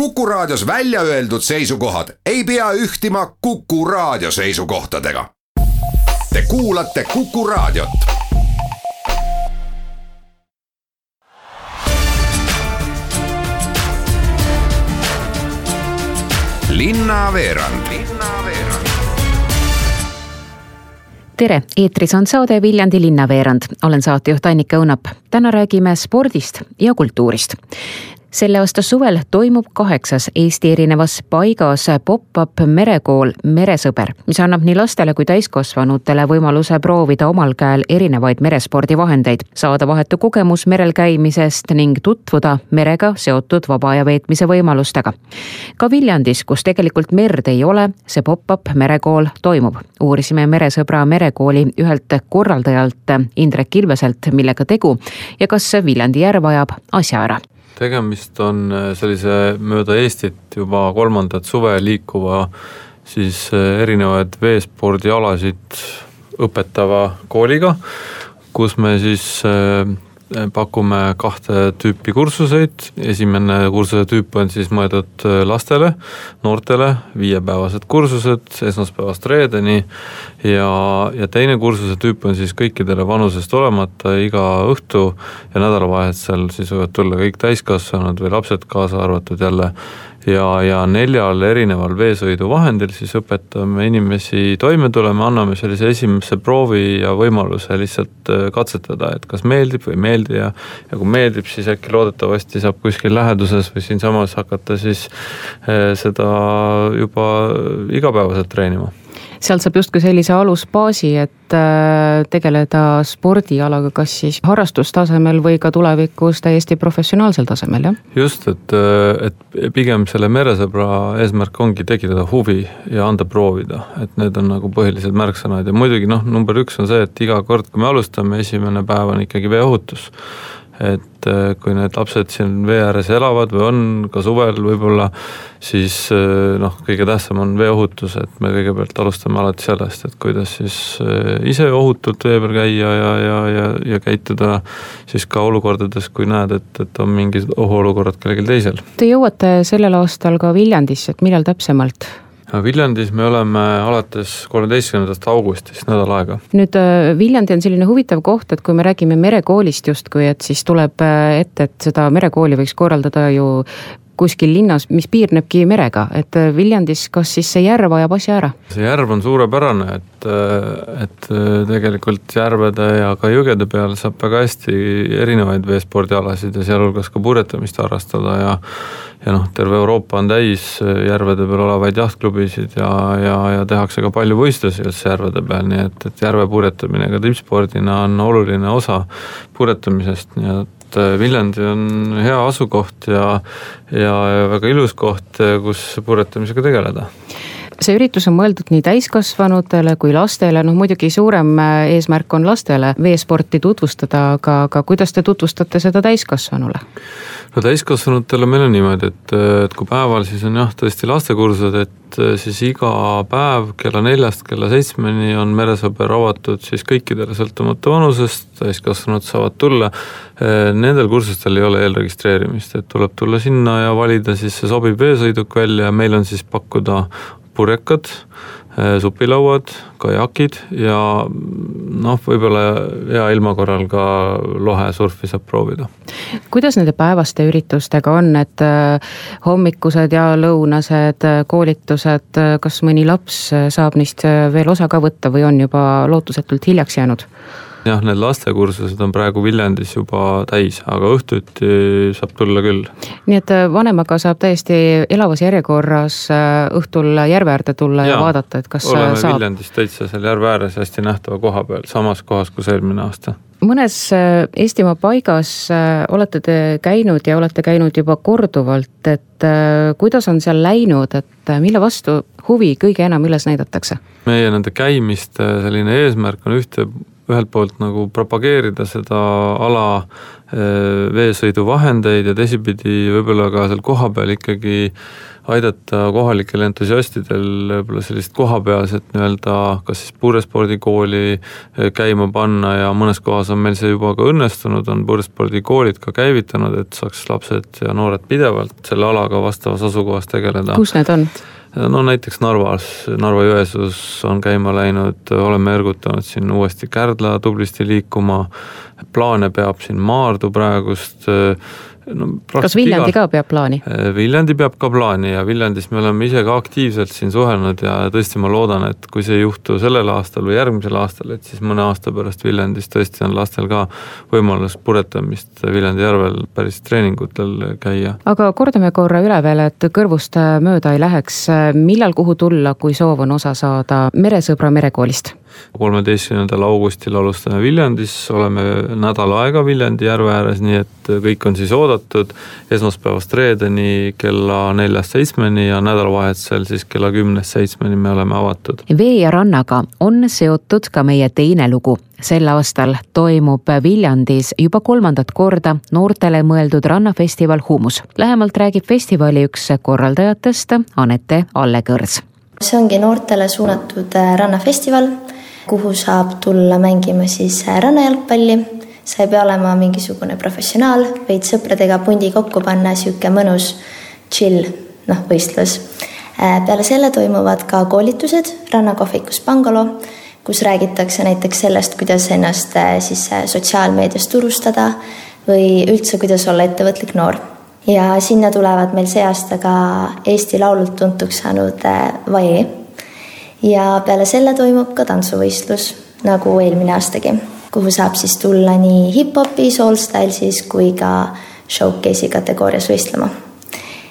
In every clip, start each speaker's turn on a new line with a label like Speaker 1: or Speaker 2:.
Speaker 1: Kuku Raadios välja öeldud seisukohad ei pea ühtima Kuku Raadio seisukohtadega. Te kuulate Kuku Raadiot. linnaveerand
Speaker 2: tere, eetris on saade Viljandi linnaveerand, olen saatejuht Annika Õunap. täna räägime spordist ja kultuurist selle aasta suvel toimub kaheksas Eesti erinevas paigas pop-up merekool Meresõber, mis annab nii lastele kui täiskasvanutele võimaluse proovida omal käel erinevaid merespordivahendeid, saada vahetu kogemus merel käimisest ning tutvuda merega seotud vaba aja veetmise võimalustega. ka Viljandis, kus tegelikult merd ei ole, see pop-up merekool toimub. uurisime Meresõbra merekooli ühelt korraldajalt Indrek Ilveselt, millega tegu ja kas Viljandi järv ajab asja ära
Speaker 3: tegemist on äh, sellise mööda Eestit juba kolmandat suve liikuva siis äh, erinevaid veespordialasid õpetava kooliga, kus me siis äh, pakume kahte tüüpi kursuseid, esimene kursuse tüüp on siis mõeldud lastele, noortele, viiepäevased kursused esmaspäevast reedeni. ja, ja teine kursuse tüüp on siis kõikidele vanusest olemata, iga õhtu ja nädalavahetusel siis võivad tulla kõik täiskasvanud või lapsed kaasa arvatud jälle ja, ja neljal erineval veesõiduvahendil siis õpetame inimesi toime tulema, anname sellise esimese proovi ja võimaluse lihtsalt äh, katsetada, et kas meeldib või ei meeldi ja ja kui meeldib, siis äkki loodetavasti saab kuskil läheduses või siinsamas hakata siis äh, seda juba igapäevaselt treenima
Speaker 2: sealt saab justkui sellise alusbaasi, et äh, tegeleda spordialaga, kas siis harrastustasemel või ka tulevikus täiesti professionaalsel tasemel, jah?
Speaker 3: just, et, äh, et pigem selle meresõbra eesmärk ongi tekitada huvi ja anda proovida, et need on nagu põhilised märksõnad. Ja muidugi noh, number üks on see, et iga kord, kui me alustame, esimene päev on ikkagi veeohutus et äh, kui need lapsed siin vee ääres elavad või on ka suvel võib-olla, siis äh, noh, kõige tähtsam on veeohutus, et me kõigepealt alustame alati sellest, et kuidas siis äh, ise ohutult vee peal käia ja, ja, ja, ja käituda siis ka olukordades, kui näed, et, et on mingid ohuolukorrad kellelgi teisel.
Speaker 2: Te jõuate sellel aastal ka Viljandisse, et millal täpsemalt?
Speaker 3: Viljandis me oleme alates kolmeteistkümnendast augustist nädal aega.
Speaker 2: nüüd äh, Viljandi on selline huvitav koht, et kui me räägime merekoolist justkui, et siis tuleb äh, ette, et seda merekooli võiks korraldada ju kuskil linnas, mis piirnebki merega, et äh, Viljandis, kas siis see järv ajab asja ära?
Speaker 3: see järv on suurepärane, et, äh, et äh, tegelikult järvede ja ka jõgede peal saab väga hästi erinevaid veespordialasid ja sealhulgas ka purjetamist harrastada ja ja noh, terve Euroopa on täis järvede peal olevaid jahtklubisid ja, ja, ja tehakse ka palju võistlusi üldse järvede peal, nii et, et järve purjetamine ka tippspordina on oluline osa purjetamisest, nii et et äh, Viljandi on hea asukoht ja, ja väga ilus koht, äh, kus purjetamisega tegeleda
Speaker 2: see üritus on mõeldud nii täiskasvanutele kui lastele, noh muidugi suurem äh, eesmärk on lastele veesporti tutvustada, aga, aga kuidas te tutvustate seda täiskasvanule?
Speaker 3: no täiskasvanutele meil on niimoodi, et, et kui päeval siis on jah, tõesti lastekursused, et siis iga päev kella neljast kella seitsmeni on meresõber avatud siis kõikidele sõltumata vanusest, täiskasvanud saavad tulla. Nendel kursustel ei ole eelregistreerimist, et tuleb tulla sinna ja valida siis see sobiv veesõiduk välja ja meil on siis pakkuda purjekad, eh, supilauad, kajakid ja noh, võib-olla hea ilma korral ka lohesurfi saab proovida.
Speaker 2: kuidas nende päevaste üritustega on, et eh, hommikused ja lõunased eh, koolitused, kas mõni laps saab neist veel osa ka võtta või on juba lootusetult hiljaks jäänud?
Speaker 3: Jah, need lastekursused on praegu Viljandis juba täis, aga õhtuti saab tulla küll.
Speaker 2: nii et äh, vanemaga saab täiesti elavas järjekorras äh, õhtul järve äärde tulla ja, ja vaadata, et kas
Speaker 3: äh, oleme saab. Viljandis täitsa seal järve ääres hästi nähtava koha peal, samas kohas, kus eelmine aasta
Speaker 2: mõnes Eestimaa paigas olete te käinud ja olete käinud juba korduvalt, et kuidas on seal läinud, et mille vastu huvi kõige enam üles näidatakse?
Speaker 3: meie nende käimiste selline eesmärk on ühte ühelt poolt nagu propageerida seda ala veesõiduvahendeid ja teisipidi võib-olla ka seal kohapeal ikkagi aidata kohalikel entusiastidel võib-olla sellist kohapealset nii-öelda kas siis purjespordikooli eh, käima panna ja mõnes kohas on meil see juba ka õnnestunud, on purjespordikoolid ka käivitanud, et saaks lapsed ja noored pidevalt selle alaga vastavas asukohas tegeleda.
Speaker 2: kus need on?
Speaker 3: No näiteks Narvas, Narva-Jõesuus on käima läinud, oleme ergutanud siin uuesti Kärdla tublisti liikuma, plaane peab siin Maardu praegust
Speaker 2: no kas Viljandi iga... ka peab plaani?
Speaker 3: Äh, Viljandi peab ka plaani ja Viljandis me oleme ise ka aktiivselt siin suhelnud ja tõesti, ma loodan, et kui see ei juhtu sellel aastal või järgmisel aastal, et siis mõne aasta pärast Viljandis tõesti on lastel ka võimalus puretamist Viljandi järvel päris treeningutel käia.
Speaker 2: aga kordame korra üle veel, et kõrvust mööda ei läheks, millal kuhu tulla, kui soov on osa saada Meresõbra merekoolist?
Speaker 3: Kolmeteistkümnendal augustil alustame Viljandis, oleme nädal aega Viljandi järve ääres, nii et kõik on siis oodatud esmaspäevast reedeni kella neljast seitsmeni ja nädalavahetusel siis kella kümnest seitsmeni me oleme avatud.
Speaker 2: vee ja rannaga on seotud ka meie teine lugu. sel aastal toimub Viljandis juba kolmandat korda noortele mõeldud rannafestival Humus. lähemalt räägib festivali üks korraldajatest Anette Allekõrs
Speaker 4: see ongi noortele suunatud rannafestival kuhu saab tulla mängima siis äh, rannajalgpalli. sa ei pea olema mingisugune professionaal, võid sõpradega pundi kokku panna, sihuke mõnus chill, noh, võistlus. Äh, peale selle toimuvad ka koolitused rannakohvikus Pangalo, kus räägitakse näiteks sellest, kuidas ennast äh, siis sotsiaalmeedias turustada või üldse, kuidas olla ettevõtlik noor ja sinna tulevad meil see aasta ka Eesti Laulult tuntuks saanud Vae ja peale selle toimub ka tantsuvõistlus, nagu eelmine aastagi, kuhu saab siis tulla nii hip-hopi, soulstyle'is kui ka showcase'i kategoorias võistlema.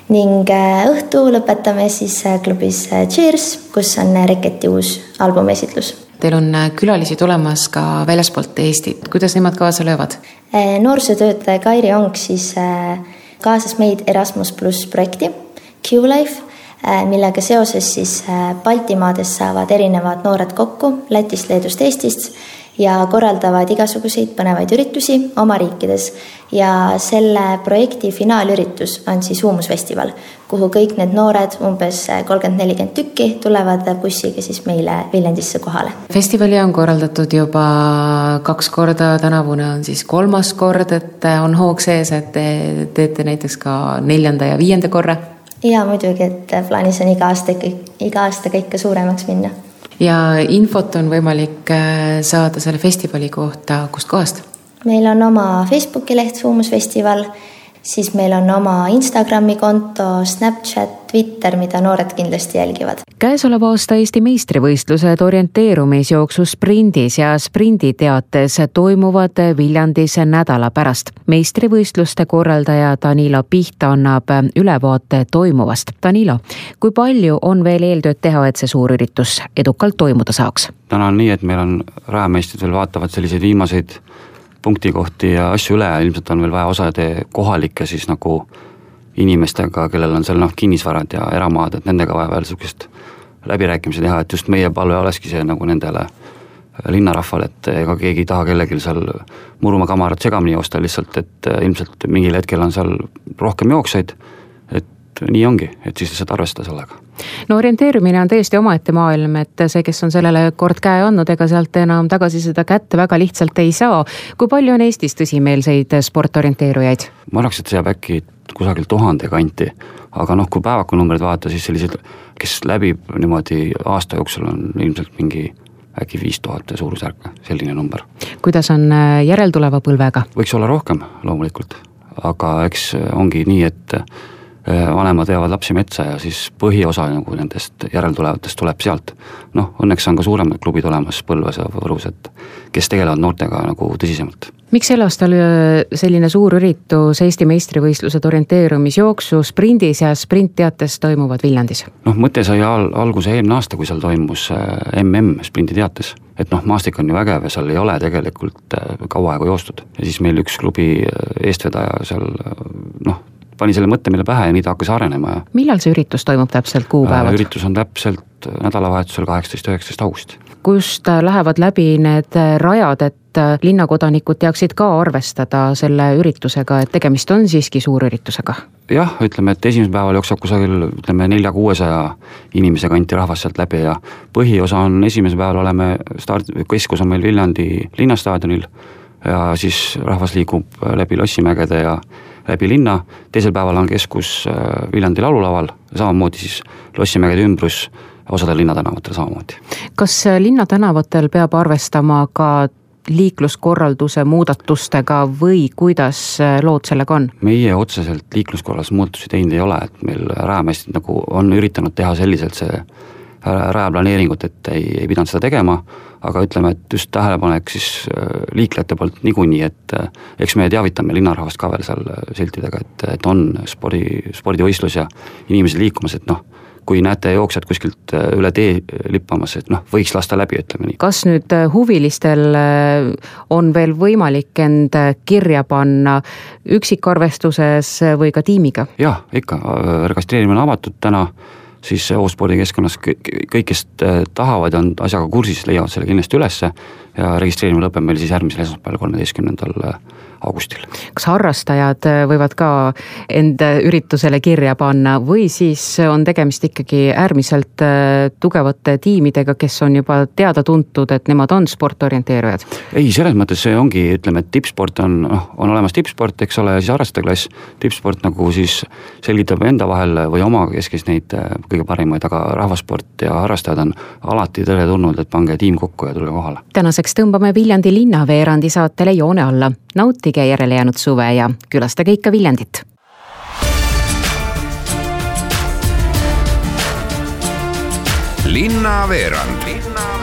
Speaker 4: ning äh, õhtu lõpetame siis äh, klubis äh, Cheers, kus on Reketi uus albumi-esitlus.
Speaker 2: Teil on külalisi tulemas ka väljaspoolt Eestit, kuidas nemad kaasa löövad?
Speaker 4: noorsootöötaja Kairi Ong siis kaasas meid Erasmus pluss projekti Q-Life millega seoses siis äh, Baltimaades saavad erinevad noored kokku Lätist, Leedust, Eestist ja korraldavad igasuguseid põnevaid üritusi oma riikides. ja selle projekti finaalüritus on siis Huumusfestival, kuhu kõik need noored, umbes kolmkümmend, nelikümmend tükki, tulevad bussiga siis meile Viljandisse kohale.
Speaker 2: festivali on korraldatud juba kaks korda, tänavune on siis kolmas kord, et on hoog sees, et te teete näiteks ka neljanda ja viienda korra
Speaker 4: ja muidugi, et plaanis on iga aasta ikka, iga aastaga ikka suuremaks minna.
Speaker 2: ja infot on võimalik äh, saada selle festivali kohta kustkohast?
Speaker 4: meil on oma Facebooki leht Suumusfestival siis meil on oma Instagrami konto, Snapchat, Twitter, mida noored kindlasti jälgivad.
Speaker 2: käesoleva aasta Eesti meistrivõistlused orienteerumisjooksu sprindis ja sprinditeates toimuvad Viljandis nädala pärast. meistrivõistluste korraldaja Danilo Piht annab ülevaate toimuvast. Danilo, kui palju on veel eeltööd teha, et see suur üritus edukalt toimuda saaks?
Speaker 5: täna on nii, et meil on rajameistrid veel vaatavad selliseid viimaseid punktikohti ja asju üle, ilmselt on veel vaja osade kohalike siis nagu inimestega, kellel on seal noh, kinnisvarad ja eramaad, et nendega vaja veel sihukest läbirääkimisi teha, et just meie palve olekski see nagu nendele linnarahvale, et ega keegi ei taha kellelgi seal Murumaa kamarat segamini joosta lihtsalt, et ilmselt mingil hetkel on seal rohkem jooksjaid, et nii ongi, et siis lihtsalt arvestada sellega
Speaker 2: no orienteerumine on täiesti omaette maailm, et see, kes on sellele kord käe andnud, ega sealt enam tagasi seda kätte väga lihtsalt ei saa. kui palju on Eestis tõsimeelseid sportorienteerujaid?
Speaker 5: ma arvaks, et see jääb äkki kusagil tuhande kanti, aga noh, kui päevakunumbreid vaadata, siis sellised, kes läbib niimoodi aasta jooksul, on ilmselt mingi äkki viis tuhat suurusjärk, selline number.
Speaker 2: kuidas on äh, järeltuleva põlvega?
Speaker 5: võiks olla rohkem loomulikult, aga eks ongi nii, et vanemad veavad lapsi metsa ja siis põhiosa nagu nendest järeltulevatest tuleb sealt. noh, õnneks on ka suuremad klubid olemas Põlvas ja Võrus, et kes tegelevad noortega nagu tõsisemalt.
Speaker 2: miks sel aastal äh, selline suur üritus, Eesti meistrivõistlused orienteerumisjooksu sprindis ja sprintteates toimuvad Viljandis?
Speaker 5: noh, mõte sai al-, alguse eelmine aasta, kui seal toimus mm sprinditeates et noh, maastik on ju vägev ja seal ei ole tegelikult kaua aega joostud ja siis meil üks klubi eestvedaja seal noh, pani selle mõtte meile pähe ja nii ta hakkas arenema ja.
Speaker 2: millal see üritus toimub täpselt, kuupäevad?
Speaker 5: üritus on täpselt nädalavahetusel kaheksateist, üheksateist august.
Speaker 2: kust lähevad läbi need rajad, et linnakodanikud teaksid ka arvestada selle üritusega, et tegemist on siiski suurüritusega?
Speaker 5: jah, ütleme, et esimesel päeval jookseb kusagil ütleme nelja-kuuesaja inimese kanti rahvast sealt läbi ja põhiosa on esimesel päeval oleme start, keskus on meil Viljandi linnastaadionil ja siis rahvas liigub läbi Lossimägede ja läbi linna, teisel päeval on keskus äh, Viljandi laululaval, samamoodi siis Lossimägede ümbrus, osadel linnatänavatel samamoodi.
Speaker 2: kas äh, linnatänavatel peab arvestama ka liikluskorralduse muudatustega või kuidas äh, lood sellega on?
Speaker 5: meie otseselt liikluskorralduse muudatusi teinud ei ole, et meil Raemäest nagu on üritanud teha selliselt see rajaplaneeringut, et ei, ei pidanud seda tegema, aga ütleme, et just tähelepanek siis äh, liiklejate poolt niikuinii, et äh, eks me teavitame linnarahvast ka veel seal äh, siltidega, et, et on spordi, spordivõistlus ja inimesed liikumas, et noh, kui näete jooksjat kuskilt üle tee lippamas, et noh, võiks lasta läbi, ütleme nii.
Speaker 2: kas nüüd huvilistel on veel võimalik end kirja panna üksikarvestuses või ka tiimiga?
Speaker 5: jah, ikka, registreerimine on avatud täna siis O-spordikeskkonnas kõik, kes äh, tahavad ja on asjaga kursis, leiavad selle kindlasti ülesse ja registreerimine lõpeb meil siis järgmisel esmaspäeval, kolmeteistkümnendal äh, augustil.
Speaker 2: kas harrastajad äh, võivad ka end üritusele kirja panna või siis on tegemist ikkagi äärmiselt äh, tugevate tiimidega, kes on juba teada-tuntud, et nemad on sportorienteerujad?
Speaker 5: ei, selles mõttes see ongi, ütleme, et tippsport on, noh, on olemas tippsport, eks ole, siis harrastajaklass, tippsport nagu siis selgitab enda vahel või omakeskis neid kõige parimaid, aga rahvasport ja harrastajad on alati teretulnud, et pange tiim kokku ja tulge kohale.
Speaker 2: Tänaseks tõmbame Viljandi linnaveerandi saatele joone alla nautige järelejäänud suve ja külastage ikka Viljandit.
Speaker 1: linnaveerand